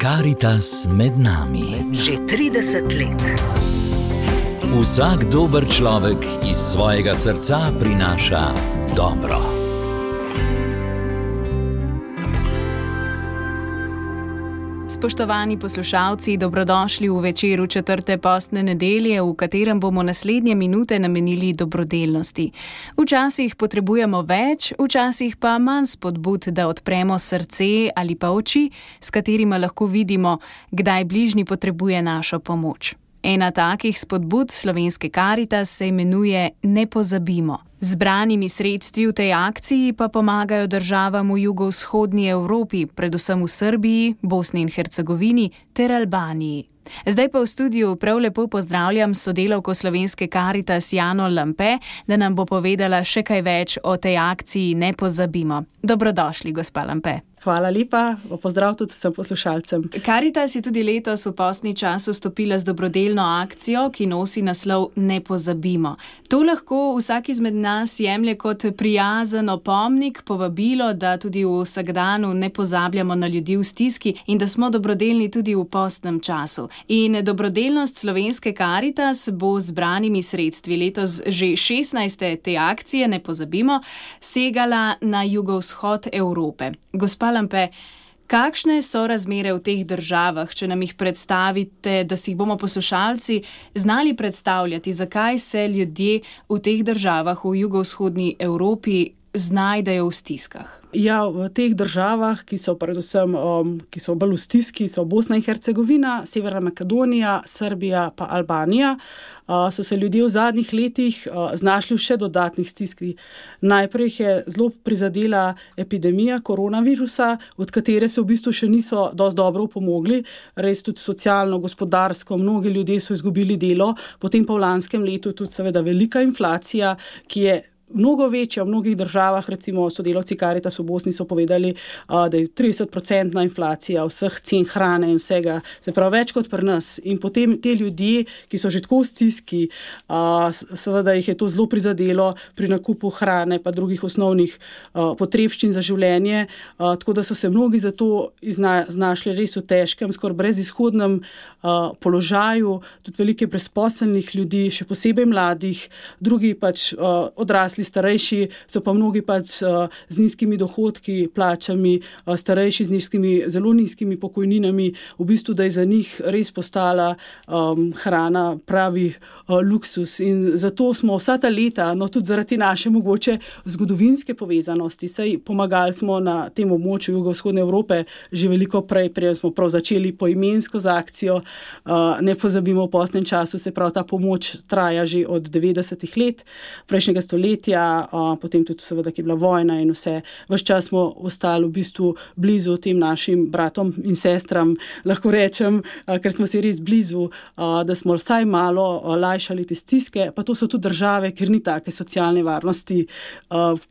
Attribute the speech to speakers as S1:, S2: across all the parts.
S1: Karitas med nami.
S2: Že 30 let.
S1: Vsak dober človek iz svojega srca prinaša dobro.
S3: Spoštovani poslušalci, dobrodošli v večeru četrte postne nedelje, v katerem bomo naslednje minute namenili dobrodelnosti. Včasih potrebujemo več, včasih pa manj spodbud, da odpremo srce ali pa oči, s katerima lahko vidimo, kdaj bližnji potrebuje našo pomoč. Ena takih spodbud slovenske karita se imenuje Ne pozabimo. Zbranimi sredstvi v tej akciji pa pomagajo državam v jugovzhodnji Evropi, predvsem v Srbiji, Bosni in Hercegovini ter Albaniji. Zdaj pa v studiu prav lepo pozdravljam sodelavko slovenske karitas Jano Lampe, da nam bo povedala še kaj več o tej akciji Ne pozabimo. Dobrodošli, gospa Lampe.
S4: Hvala lepa, pozdrav tudi vsem poslušalcem.
S3: Karitas je tudi letos v postni čas vstopila z dobrodelno akcijo, ki nosi naslov Ne pozabimo. To lahko vsak izmed nas jemlje kot prijazen opomnik, povabilo, da tudi v vsakdanu ne pozabljamo na ljudi v stiski in da smo dobrodelni tudi v postnem času. In dobrodelnost slovenske karitas bo z branimi sredstvi letos že 16. te akcije, ne pozabimo, segala na jugovzhod Evrope. Gospa Lampe, kakšne so razmere v teh državah, če nam jih predstavite, da si jih bomo poslušalci znali predstavljati, zakaj se ljudje v teh državah v jugovzhodni Evropi znajdejo v stiskah?
S4: Ja, v teh državah, ki so predvsem um, ki so bolj v stiski, so Bosna in Hercegovina, Severna Makedonija, Srbija in Albanija, uh, so se ljudje v zadnjih letih uh, znašli v še dodatnih stiskih. Najprej je zelo prizadela epidemija koronavirusa, od katere se v bistvu še niso dovolj dobro pomogli, res tudi socialno, gospodarsko, mnogi ljudje so izgubili delo, potem pa v lanskem letu tudi, seveda, velika inflacija, ki je mnogo večja v mnogih državah, recimo sodelavci Karita v Bosni so povedali, da je 30-odstotna inflacija vseh cen hrane in vsega, se pravi več kot pri nas. In potem te ljudje, ki so že tako v stiski, seveda jih je to zelo prizadelo pri nakupu hrane in drugih osnovnih potrebščin za življenje, tako da so se mnogi zato znašli res v težkem, skoraj brezizhodnem položaju, tudi velike brezposelnih ljudi, še posebej mladih, drugi pač odrasli odrasli, starejši, so pa mnogi pač uh, z nizkimi dohodki, plačami, uh, starejši z nizkimi, zelo nizkimi pokojninami, v bistvu, da je za njih res postala um, hrana pravi uh, luksus. In zato smo vsa ta leta, no tudi zaradi naše mogoče zgodovinske povezanosti, saj pomagali smo na tem območju jugovzhodne Evrope že veliko prej, prej smo prav začeli poimensko z akcijo. Uh, ne pozabimo, v posnem času se prav ta pomoč traja že od 90-ih let prejšnjega stoletja podjetja, potem tudi, seveda, ki je bila vojna in vse. Ves čas smo ostali v bistvu blizu tem našim bratom in sestram, lahko rečem, ker smo si res blizu, da smo vsaj malo lajšali te stiske. Pa to so tudi države, kjer ni take socialne varnosti,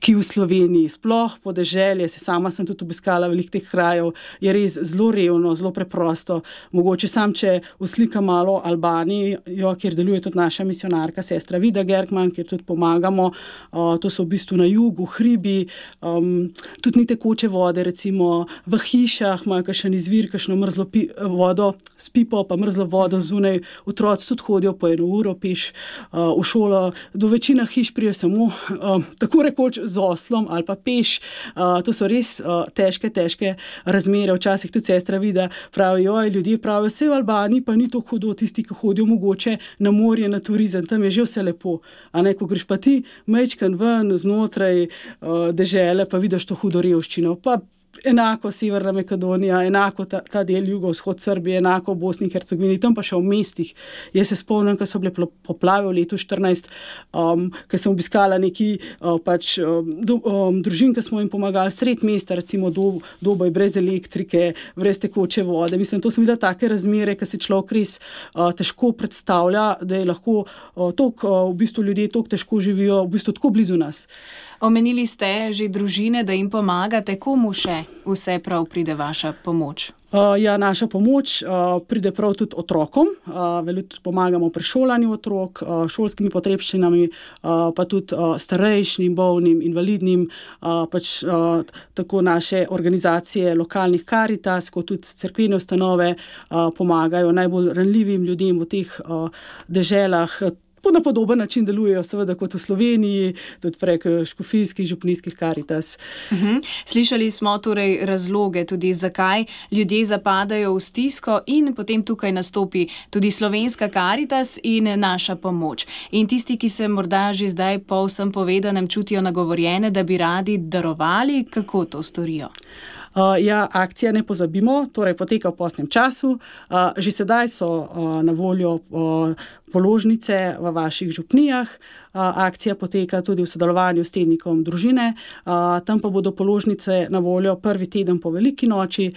S4: ki v Sloveniji, sploh podeželje, se sama sem tudi obiskala veliko teh krajev, je res zelo revno, zelo preprosto. Mogoče sam, če uslika malo Albanijo, kjer deluje tudi naša misionarka, sestra Vida Gerkman, kjer tudi pomagamo, to so v bistvu na jugu, hribi, um, tudi ni tekoče vode, recimo v hišah, imajo še en izvir, kakšno mrzlo vodo, s pipo, pa mrzlo vodo zunaj. Otroci tudi hodijo po eno uro peš uh, v šolo, do večina hiš prije samo uh, tako rekoč z oslom ali pa peš. Uh, to so res uh, težke, težke razmere. Včasih tudi sestra vidi, pravijo, ljudje pravijo, vse v Albaniji pa ni to hudo, tisti, ki hodijo mogoče na morje, na turizem, tam je že vse lepo. A ne, ko greš pa ti, meč majčken ven, znotraj uh, dežele, pa vidiš to hudo revščino. Pa enako Severna Makedonija, enako ta, ta del jugovzhod Srbije, enako Bosni in Hercegovini, tam pa še v mestih. Jaz se spomnim, ko so bile poplave v letu 2014, um, ko sem obiskala neki uh, pač, um, do, um, družin, ki smo jim pomagali sred mesta, recimo do, doboj brez elektrike, brez tekoče vode. Mislim, to so bile take razmere, ki se človek res uh, težko predstavlja, da je lahko uh, tok, uh, v bistvu ljudje tako težko živijo, v bistvu tako blizu nas.
S3: Omenili ste že družine, da jim pomagate, komu še? Vse, vse prav pride vaša pomoč?
S4: Uh, ja, naša pomoč uh, pride prav tudi otrokom, uh, veliko pomagamo pri šolanju otrok, uh, šolskimi potrebščinami, uh, pa tudi uh, starejšim, bolnim, invalidnim, uh, pač uh, tako naše organizacije, lokalnih karitas, kot tudi crkvene ustanove uh, pomagajo najbolj ranljivim ljudem v teh uh, deželah na podoben način delujejo, seveda kot v Sloveniji, tudi prek škofijskih, župnijskih karitas.
S3: Uh mhm. -huh. Slišali smo torej razloge, tudi zakaj ljudje zapadajo v stisko, in potem tukaj nastopi tudi slovenska karitas in naša pomoč. In tisti, ki se morda že zdaj po vsem povedanem čutijo nagovorjene, da bi radi darovali, kako to storijo.
S4: Uh, ja, akcija ne pozabimo, torej poteka v posnem času. Uh, že sedaj so uh, na voljo uh, položnice v vaših župnijah. Akcija poteka tudi v sodelovanju s tednikom družine, tam pa bodo položnice na voljo prvi teden po veliki noči.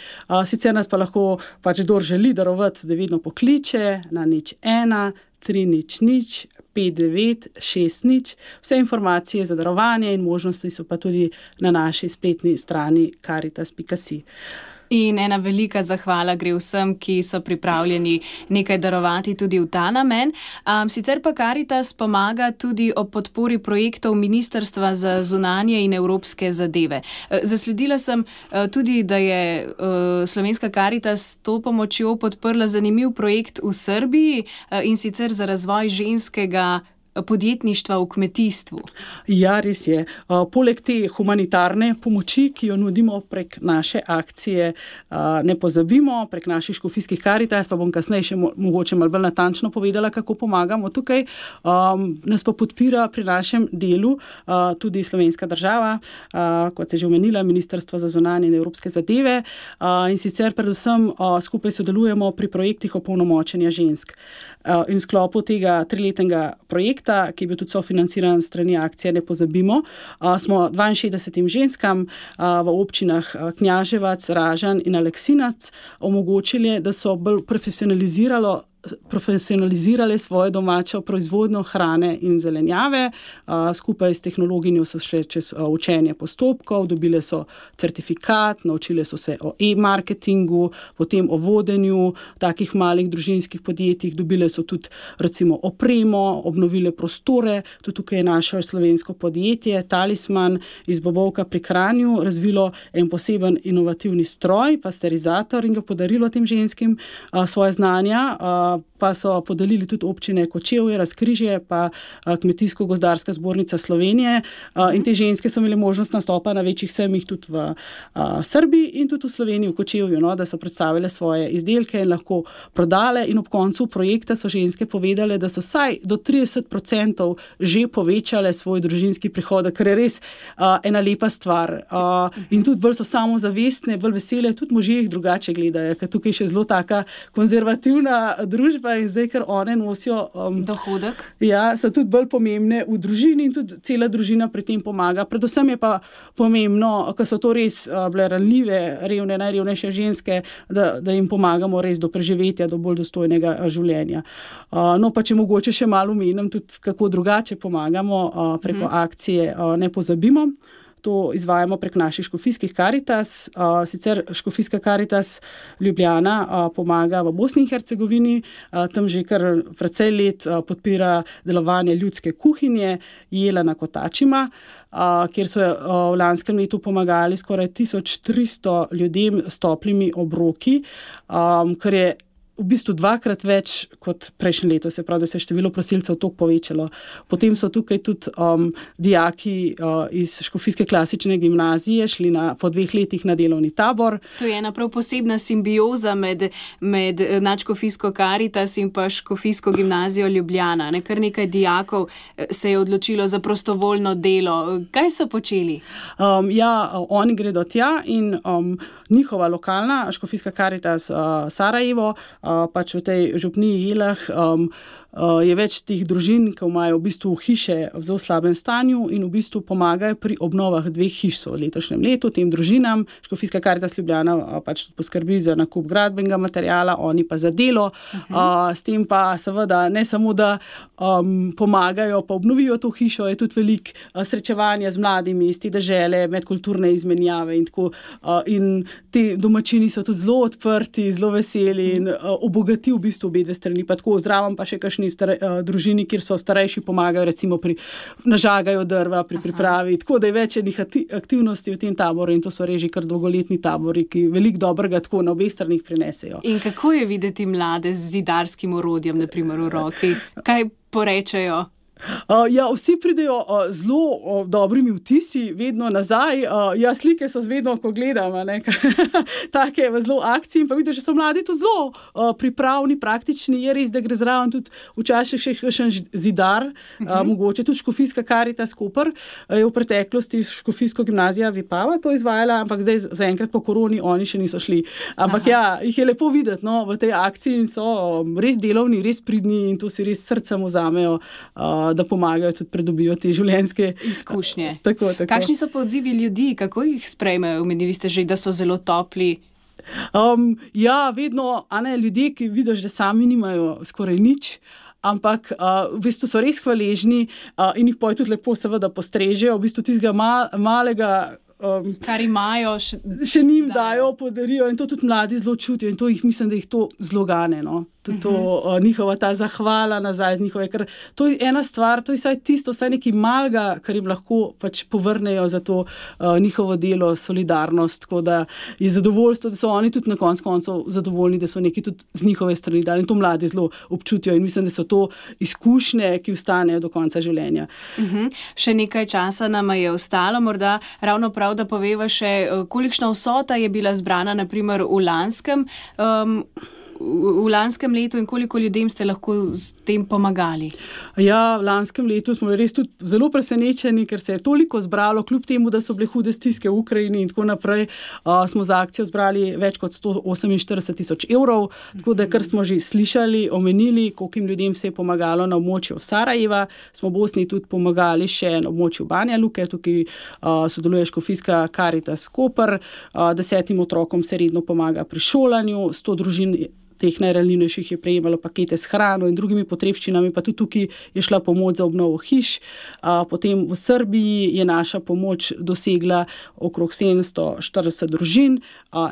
S4: Sicer nas pa lahko, pač kdo želi darovati, da vedno pokliče na nič ena, tri nič nič, 5960. Vse informacije za darovanje in možnosti so pa tudi na naši spletni strani karitas.si.
S3: In ena velika zahvala gre vsem, ki so pripravljeni nekaj darovati tudi v ta namen. Um, sicer pa Karitas pomaga tudi o podpori projektov Ministrstva za zunanje in evropske zadeve. E, zasledila sem uh, tudi, da je uh, slovenska Karitas to pomočjo podprla zanimiv projekt v Srbiji uh, in sicer za razvoj ženskega podjetništva v kmetijstvu.
S4: Ja, res je. Poleg te humanitarne pomoči, ki jo nudimo prek naše akcije, ne pozabimo, prek naših škofijskih karitas, pa bom kasneje še mogoče malo bolj natančno povedala, kako pomagamo tukaj. Nas pa podpira pri našem delu tudi slovenska država, kot se že omenila, Ministrstvo za zunanje in evropske zadeve. In sicer predvsem skupaj sodelujemo pri projektih opolnomočenja žensk. In v sklopu tega triletnega projekta projekta, ki je bil tudi sofinanciran strani akcije Ne pozabimo, smo 62 ženskam v občinah Knjaževac, Ražan in Aleksinac omogočili, da so bolj profesionalizirali profesionalizirale svojo domačo proizvodnjo hrane in zelenjave, skupaj s tehnologinjo so še čez učenje postopkov, dobile so certifikat, naučile so se o e-marketingu, potem o vodenju takih malih družinskih podjetij, dobile so tudi recimo opremo, obnovile prostore, tudi tukaj je naše slovensko podjetje Talisman iz Bobovka pri Kranju razvilo en poseben inovativni stroj, pasterizator in ga podarilo tem ženskim svoje znanja pa so podelili tudi občine Kočevje, Razkrižje, pa Kmetijsko-gozdarska zbornica Slovenije. In te ženske so imele možnost nastopa na večjih semih tudi v Srbiji in tudi v Sloveniji, v Kočevju, no, da so predstavile svoje izdelke in lahko prodale. In ob koncu projekta so ženske povedale, da so vsaj do 30% že povečale svoj družinski prihodek, kar je res ena lepa stvar. In tudi bolj so samozavestne, bolj vesele, tudi možje jih drugače gledajo, ker tukaj je še zelo taka konzervativna družba družba in zdaj, ker one nosijo
S3: um, dohodek.
S4: Ja, so tudi bolj pomembne v družini in tudi cela družina pri tem pomaga. Predvsem je pa pomembno, ker so to res uh, bile ranljive, revne, najrevnejše ženske, da, da jim pomagamo res do preživetja, do bolj dostojnega uh, življenja. Uh, no, pa če mogoče še malo umenim, tudi kako drugače pomagamo uh, preko hmm. akcije, uh, ne pozabimo. To izvajamo prek naših škofijskih karitas. Sicer škofijska karitas Ljubljana pomaga v Bosni in Hercegovini, tam že kar precej let podpira delovanje ljudske kuhinje, jela na kotačima, kjer so v lanskem letu pomagali skoraj 1300 ljudem s toplimi obroki, kar je v bistvu dvakrat več kot prejšnje leto, se pravi, da se je število prosilcev toliko povečalo. Potem so tukaj tudi um, dijaki uh, iz Škofijske klasične gimnazije šli na, po dveh letih na delovni tabor.
S3: To je ena prav posebna simbioza med, med eh, Načkofijsko karitas in pa Škofijsko gimnazijo Ljubljana. Ne? Kar nekaj dijakov eh, se je odločilo za prostovoljno delo. Kaj so počeli?
S4: Um, ja, oni gredo tja in um, njihova lokalna Škofijska karitas uh, Sarajevo. Uh, pač v tej župniji Jelah. Um, je več teh družin, ki imajo v bistvu hiše v zelo slabem stanju in v bistvu pomagajo pri obnovah dveh hiš v letošnjem letu tem družinam. Škofijska karta Ljubljana uh, pač poskrbi za nakup gradbenega materijala, oni pa za delo. Uh, s tem pa seveda ne samo, da um, pomagajo, pa obnovijo to hišo, je tudi veliko uh, srečevanja z mladimi iz te države, medkulturne izmenjave in tako. Uh, in ti domačini so tudi zelo odprti, zelo veseli in uh, obogatijo v bistvu obe strani. Pa tako zraven pa še kakšni star, uh, družini, kjer so starejši, pomagajo, recimo pri nažagajo drva, pri Aha. pripravi. Tako da je več enih aktivnosti v tem taboru in to so reži kar dolgoletni tabori, ki veliko dobrega tako na obeh stranih prinesejo.
S3: In kako je videti mlade z zidarskim orodjem, naprimer v roki? Kaj porečejo?
S4: Uh, ja, vsi pridejo uh, zelo uh, dobrimi vtisi, vedno nazaj. Uh, ja, slike so vedno, ko gledamo, tako je v zelo akciji. Pa vidiš, da so mladi tu zelo uh, pripravljeni, praktični. Je res, da gre zraven tudi včasih še kakšen zidar, uh -huh. uh, mogoče tudi škofijska karita skupaj. Uh, je v preteklosti škofijsko gimnazijo Vipava to izvajala, ampak zdaj zaenkrat po koroni oni še niso šli. Ampak Aha. ja, jih je lepo videti no, v tej akciji in so um, res delovni, res pridni in to si res srcem vzamejo. Uh, da pomagajo tudi predobijo te življenjske
S3: izkušnje.
S4: Tako, tako.
S3: Kakšni so pa odzivi ljudi, kako jih sprejmejo? Omenili ste že, da so zelo topli.
S4: Um, ja, vedno ne, ljudje, ki vidiš, da sami nimajo skoraj nič. Ampak uh, v bistvu so res hvaležni uh, in jih poje tudi lepo, seveda, postrežejo. V bistvu tistega mal, malega
S3: Um, Kar imajo,
S4: še, še njim dajo, podarijo in to tudi mladi zelo čutijo in to jih mislim, da jih to zelo gane. No? To, to, uh, njihova ta zahvala nazaj z njihove. To je ena stvar, to je vsaj tisto, vsaj nekaj malega, kar jim lahko pač povrnejo za to uh, njihovo delo, solidarnost. Tako da je zadovoljstvo, da so oni tudi na koncu koncev zadovoljni, da so neki tudi z njihove strani dali in to mladi zelo občutijo. In mislim, da so to izkušnje, ki ostanejo do konca življenja.
S3: Uh mhm. -huh. Še nekaj časa nam je ostalo, morda ravno prav da poveva še, kolikšna vsota je bila zbrana, naprimer v lanskem. Um, v lanskem letu in koliko ljudem ste lahko s tem pomagali?
S4: Ja, v lanskem letu smo res tudi zelo presenečeni, ker se je toliko zbralo, kljub temu, da so bile hude stiske v Ukrajini in tako naprej. Uh, smo za akcijo zbrali več kot 148 tisoč evrov, tako da, kar smo že slišali, omenili, koliko jim ljudem se je pomagalo na območju Sarajeva, smo v Bosni tudi pomagali še na območju Banja Luke, tukaj uh, sodeluje Škofijska Karita Skopr, uh, desetim otrokom se redno pomaga pri šolanju, sto družin teh najranljivejših je prejemalo pakete s hrano in drugimi potrebščinami, pa tudi tukaj je šla pomoč za obnovo hiš. Potem v Srbiji je naša pomoč dosegla okrog 740 družin,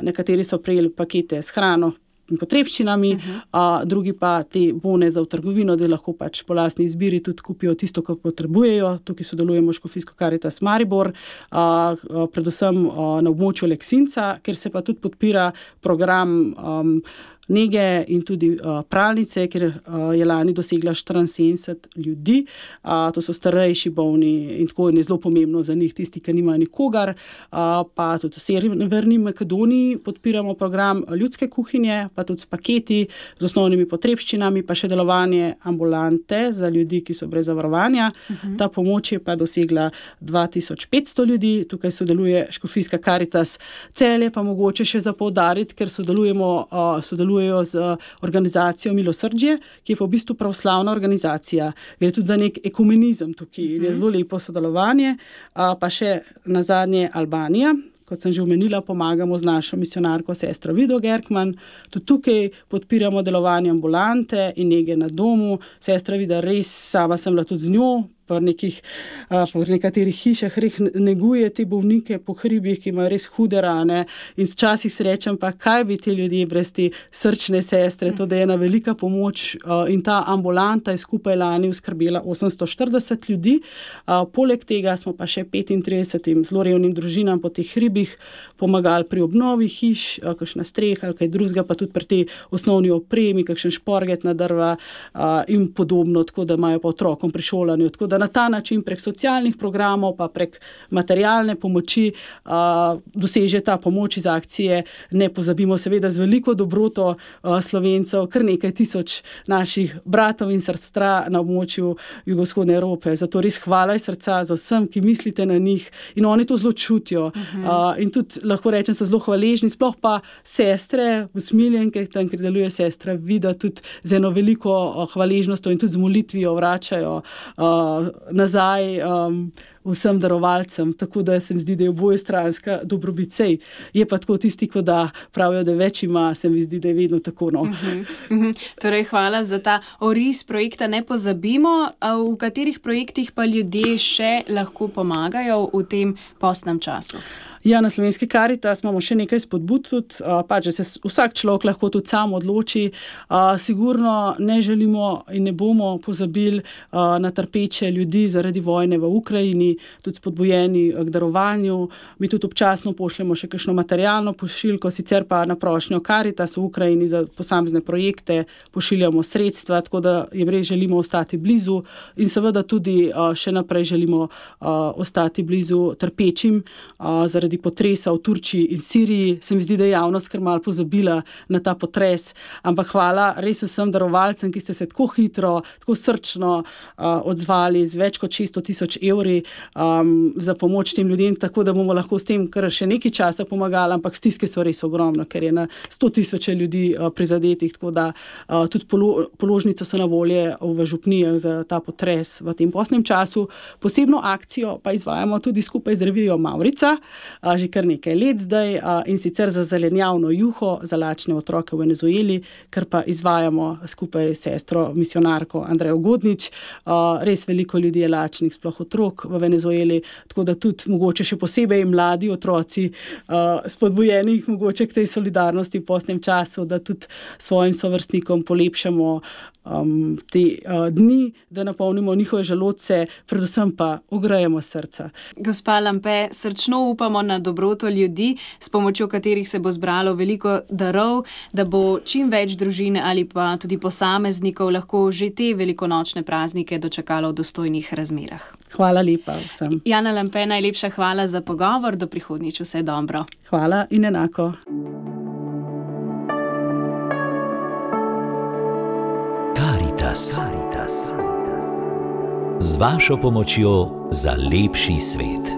S4: nekateri so prejeli pakete s hrano. Potrebščinami, uh -huh. a, drugi pa te bone za v trgovino, da lahko pač po lastni izbiri tudi kupijo tisto, kar potrebujejo. Tukaj sodelujemo s Škofijsko Karitas Maribor, a, a, predvsem a, na območju Leksinca, ker se pa tudi podpira program. A, nege in tudi uh, pralnice, ker uh, je lani dosegla 74 ljudi. Uh, to so starejši, bolni in tako je zelo pomembno za njih, tisti, ki nimajo nikogar. Uh, pa tudi v Severni Makedoniji podpiramo program ljudske kuhinje, pa tudi s paketi, z osnovnimi potrebščinami, pa še delovanje ambulante za ljudi, ki so brez zavarovanja. Uh mhm. -huh. Ta pomoč je pa dosegla 2500 ljudi, tukaj sodeluje Škofijska Karitas, celje pa mogoče še za poudariti, ker sodelujemo. Uh, sodelujemo sodelujejo z eh, organizacijo Milosrdje, ki je pa v bistvu pravoslavna organizacija. Gre tudi za nek ekumenizem tukaj, mm -hmm. je zelo lepo sodelovanje. Pa še na zadnje Albanija. Kot sem že omenila, pomagamo z našo misionarko, sestro Vido Gerkman. Tudi tukaj podpiramo delovanje ambulante in nege na domu. Sestra Vida, res sama sem bila tudi z njo, v, nekih, v nekaterih hišah res neguje te bolnike po hribih, ki imajo res hude rane. In včasih srečam, pa kaj bi ti ljudje brez te srčne sestre, to je ena velika pomoč. In ta ambulanta je skupaj lani uskrbela 840 ljudi. Poleg tega smo pa še 35 zelo revnim družinam po teh hribih pomagali pri obnovi hiš, kakšna streha ali kaj drugega, pa tudi pri tej osnovni opremi, kakšen šporget na drva in podobno, tako da imajo pa otrokom pri šolanju. Tako da na ta način prek socialnih programov, pa prek materialne pomoči doseže ta pomoč iz akcije. Ne pozabimo, seveda, z veliko dobroto slovencev, kar nekaj tisoč naših bratov in sestra na območju jugovzhodne Evrope. Zato res hvala iz srca za vsem, ki mislite na njih in oni to zelo čutijo. Uh -huh. uh, in tudi lahko rečem, so zelo hvaležni, sploh pa sestre, usmiljenke, tam, kjer deluje sestra, vidi tudi z eno veliko uh, hvaležnostjo in tudi z molitvijo vračajo uh, nazaj. Um, vsem darovalcem, tako da se mi zdi, da je oboje stranska dobrobit. Sej je pa tako tisti, ki pravijo, da več ima, se mi zdi, da je vedno tako. No. Uh -huh,
S3: uh -huh. Torej, hvala za ta oris projekta. Ne pozabimo, v katerih projektih pa ljudje še lahko pomagajo v tem postnem času.
S4: Ja, na slovenski karitas imamo še nekaj spodbud, tudi, pa, če se vsak človek lahko tudi sam odloči. Sigurno ne želimo in ne bomo pozabili na trpeče ljudi zaradi vojne v Ukrajini, tudi spodbujeni k darovanju. Mi tudi občasno pošljemo še kakšno materialno pošiljko, sicer pa na prošnjo karitas v Ukrajini za posamezne projekte pošiljamo sredstva, tako da jim res želimo ostati blizu in seveda tudi še naprej želimo ostati blizu trpečim zaradi potresa v Turčiji in Siriji, se mi zdi, da je javnost kar malo pozabila na ta potres. Ampak hvala res vsem darovalcem, ki ste se tako hitro, tako srčno uh, odzvali z več kot 600 tisoč evri um, za pomoč tem ljudem, tako da bomo lahko s tem kar še nekaj časa pomagali, ampak stiske so res ogromne, ker je na 100 tisoče ljudi uh, prizadetih. Tako da uh, tudi polo, položnice so na volje v župnijah za ta potres v tem posnem času. Posebno akcijo pa izvajamo tudi skupaj z revijo Maurica že kar nekaj let zdaj in sicer za zelenjavno juho za lačne otroke v Venezueli, kar pa izvajamo skupaj s sestro, misionarko Andrejo Godnič. Res veliko ljudi je lačnih, sploh otrok v Venezueli, tako da tudi mogoče še posebej mladi otroci spodbujenih mogoče k tej solidarnosti v posnem času, da tudi svojim sovrstnikom polepšamo um, te uh, dni, da napolnimo njihove želodce, predvsem pa ogrejemo srca.
S3: Gospa Lampe, srčno upamo na dobroto ljudi, s pomočjo katerih se bo zbralo veliko darov, da bo čim več družin ali pa tudi posameznikov lahko že te velikonočne praznike dočekalo v dostojnih razmerah.
S4: Hvala lepa vsem.
S3: Jana Lampe, najlepša hvala za pogovor, do prihodnjič vse dobro.
S4: Hvala in enako.
S1: Karitas. Z vašo pomočjo za lepši svet.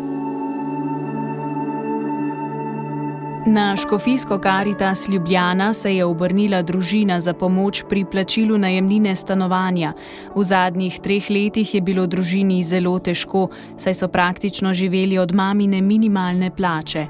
S3: Na Škofijsko Karitas Ljubljana se je obrnila družina za pomoč pri plačilu najemnine stanovanja. V zadnjih treh letih je bilo družini zelo težko, saj so praktično živeli od mamine minimalne plače.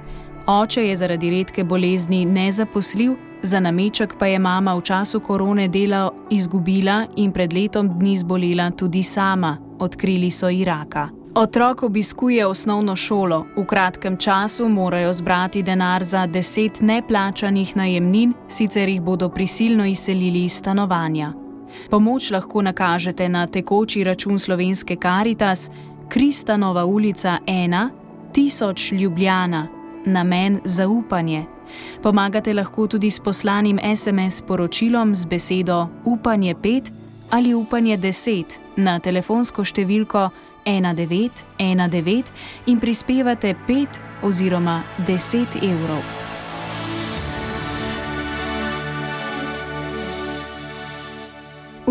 S3: Oče je zaradi redke bolezni nezaposljiv, Za nameček pa je mama v času korone delo izgubila in pred letom dni zbolela tudi sama, odkrili so Iraka. Otrok obiskuje osnovno šolo, v kratkem času morajo zbrati denar za deset neplačanih najemnin, sicer jih bodo prisilno izselili iz stanovanja. Pomoč lahko nakažete na tekoči račun slovenske Karitas, Kristanova ulica 1, 1000 Ljubljana, namen zaupanje. Pomagate lahko tudi s poslanim SMS sporočilom z besedo Upanje 5 ali Upanje 10 na telefonsko številko 1919 in prispevate 5 oziroma 10 evrov.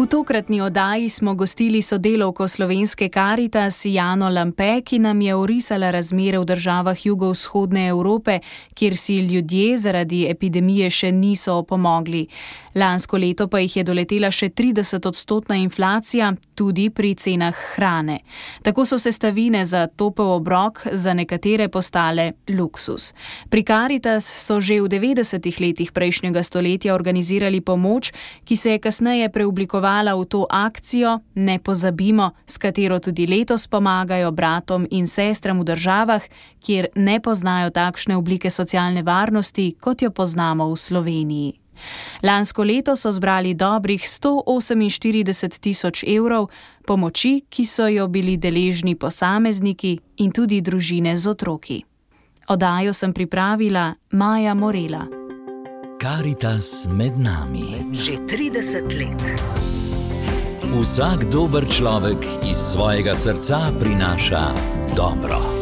S3: V tokratni oddaji smo gostili sodelovko slovenske Karitas Jano Lampe, ki nam je orisala razmere v državah jugovzhodne Evrope, kjer si ljudje zaradi epidemije še niso opomogli. Lansko leto pa jih je doletela še 30-odstotna inflacija, tudi pri cenah hrane. Tako so sestavine za topel obrok za nekatere postale luksus. Pri Karitas so že v 90-ih letih prejšnjega stoletja organizirali pomoč, ki se je kasneje preoblikovala sodelovala v to akcijo, ne pozabimo, s katero tudi letos pomagajo bratom in sestram v državah, kjer ne poznajo takšne oblike socialne varnosti, kot jo poznamo v Sloveniji. Lansko leto so zbrali dobrih 148 tisoč evrov pomoči, ki so jo bili deležni posamezniki in tudi družine z otroki. Odajo sem pripravila Maja Morela.
S1: Karitas med nami.
S3: Že 30 let.
S1: Vsak dober človek iz svojega srca prinaša dobro.